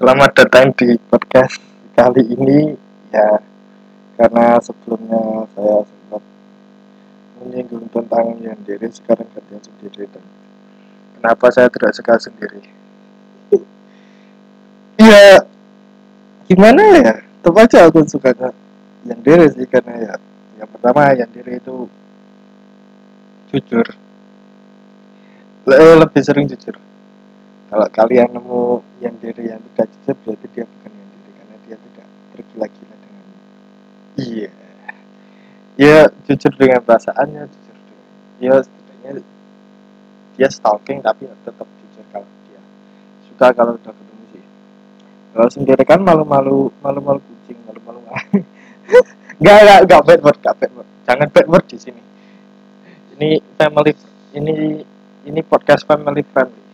Selamat datang di podcast kali ini. Ya karena sebelumnya saya sempat menyinggung tentang Yandere sekarang gantian sendiri. Dan kenapa saya tidak suka sendiri? Ya gimana ya? Tetap aja aku suka Yandere sih karena ya yang pertama Yandere itu jujur. Le- lebih sering jujur kalau kalian nemu yang diri yang tidak jujur berarti dia bukan yang diri karena dia tidak tergila-gila dengan iya. Ya jujur dengan perasaannya jujur dengan ya setidaknya dia stalking tapi tetap jujur kalau dia suka kalau udah ketemu sih. Kalau sendiri kan malu-malu malu-malu kucing malu-malu nggak nggak nggak bad word nggak bad word jangan bad word di sini. Ini family ini ini podcast family friendly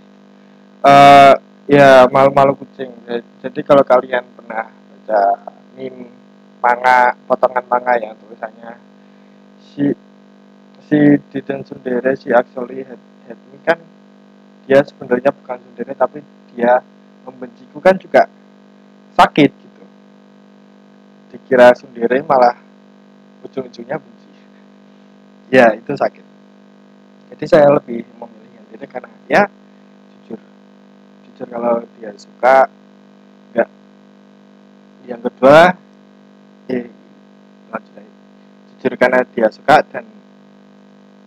Eh, ya malu-malu kucing. Ja- jadi kalau kalian pernah baca meme manga potongan manga yang tulisannya si si Diden Sundere si head, ini kan dia sebenarnya bukan Sundere tapi dia membenciku kan juga sakit gitu. Dikira Sundere malah ujung-ujungnya benci. Ya itu sakit. Jadi saya lebih memilih yang karena ya jujur kalau dia suka enggak yang kedua eh jujur karena dia suka dan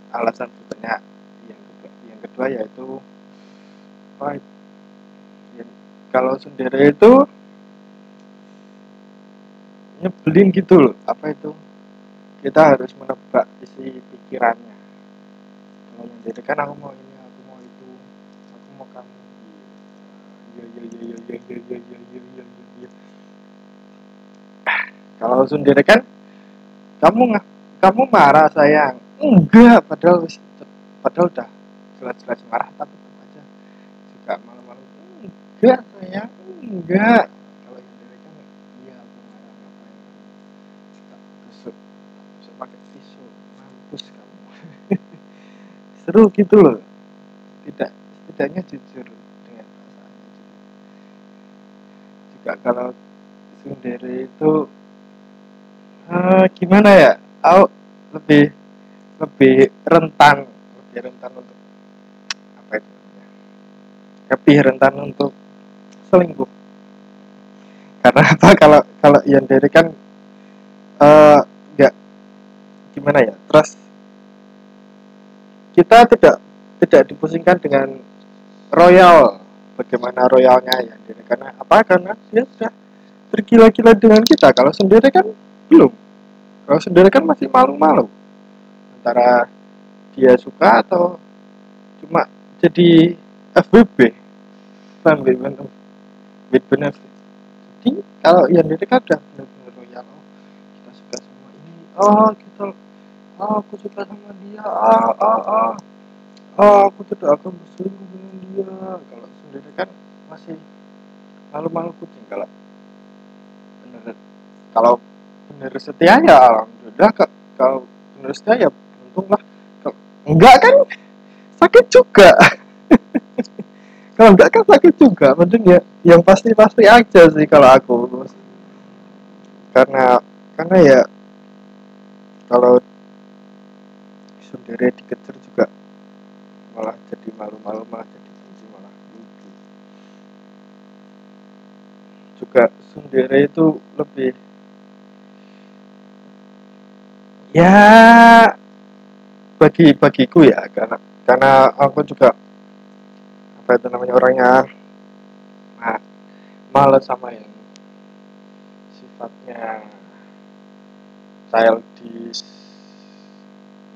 alasan berikutnya yang kedua yang kedua yaitu itu? Ya, kalau sendiri itu nyebelin gitu loh. Apa itu? Kita harus menebak isi pikirannya. Kalau yang jadi kan aku mau ini aku mau itu aku mau kamu kalau sendiri kan kamu kamu marah sayang. Enggak padahal padahal udah jelas-jelas marah tapi tetap aja suka malu-malu. Enggak sayang enggak. Kalau yang dari kan iya aku marah ngapain kamu? Tak tusuk tusuk pakai tisu mampus kamu. Seru gitu loh. Tidak setidaknya jujur dengan perasaannya juga juga kalau sendiri itu eh, gimana ya? Aku lebih lebih rentan lebih rentan untuk apa itu namanya? Lebih rentan untuk selingkuh. Karena apa? Kalau kalau yang dari kan eh, nggak gimana ya? Terus kita tidak tidak dipusingkan dengan royal bagaimana royalnya yang dari karena apa? Karena dia sudah bergila-gila dengan kita. Kalau sendiri kan belum. Kalau sendiri kan masih malu-malu. Antara dia suka atau cuma jadi FBB benefit with benefit jadi kalau yang diri kan udah benar-benar royal. Oh, kita suka semua ini. Oh kita oh, aku suka sama dia. Ah ah ah oh, aku tidak akan berselingkuh dengan dia. Kalau sendiri kan? Masih malu-malu kucing kalau bener. Kalau bener setia ya alhamdulillah kalau bener setia ya untunglah kalau enggak kan sakit juga. Kalau enggak kan sakit juga. Mending ya yang pasti-pasti aja sih kalau aku. Karena karena ya kalau sendiri dikejar juga malah jadi malu-malu malah jadi benci malah lucu juga sendiri itu lebih ya bagi bagiku ya karena karena aku juga apa itu namanya orangnya nah males sama yang sifatnya childish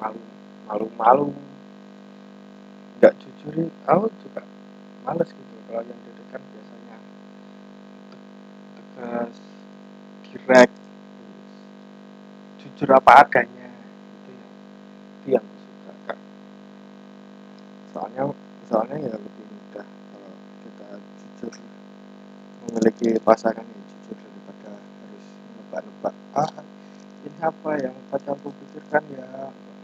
malu malu malu nggak jujur aku juga males gitu kalau yang kan biasanya tegas direct jujur apa adanya itu yang itu yang suka kak. Soalnya soalnya ya lebih mudah kalau kita jujur memiliki pasangan yang jujur daripada harus nebak-nebak. Ah ini apa yang pacarku pikirkan? Ya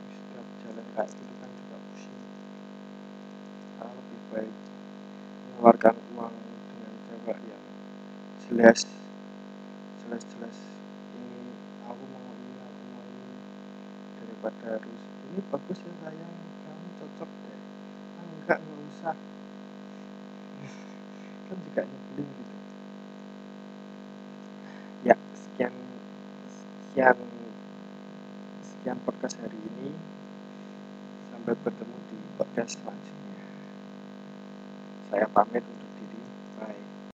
setiap jalan kayak gitu kan juga pusing. Ah, lebih baik mengeluarkan uang dengan cewek yang jelas jelas ini aku mau ini aku mau ini. Daripada harus ini bagus ya sayang. Kamu cocok deh. Ah, enggak nggak usah. Kan juga nyebelin gitu. Ya sekian sekian sekian podcast hari ini. Sampai bertemu di podcast selanjutnya. Saya pamit undur diri. Bye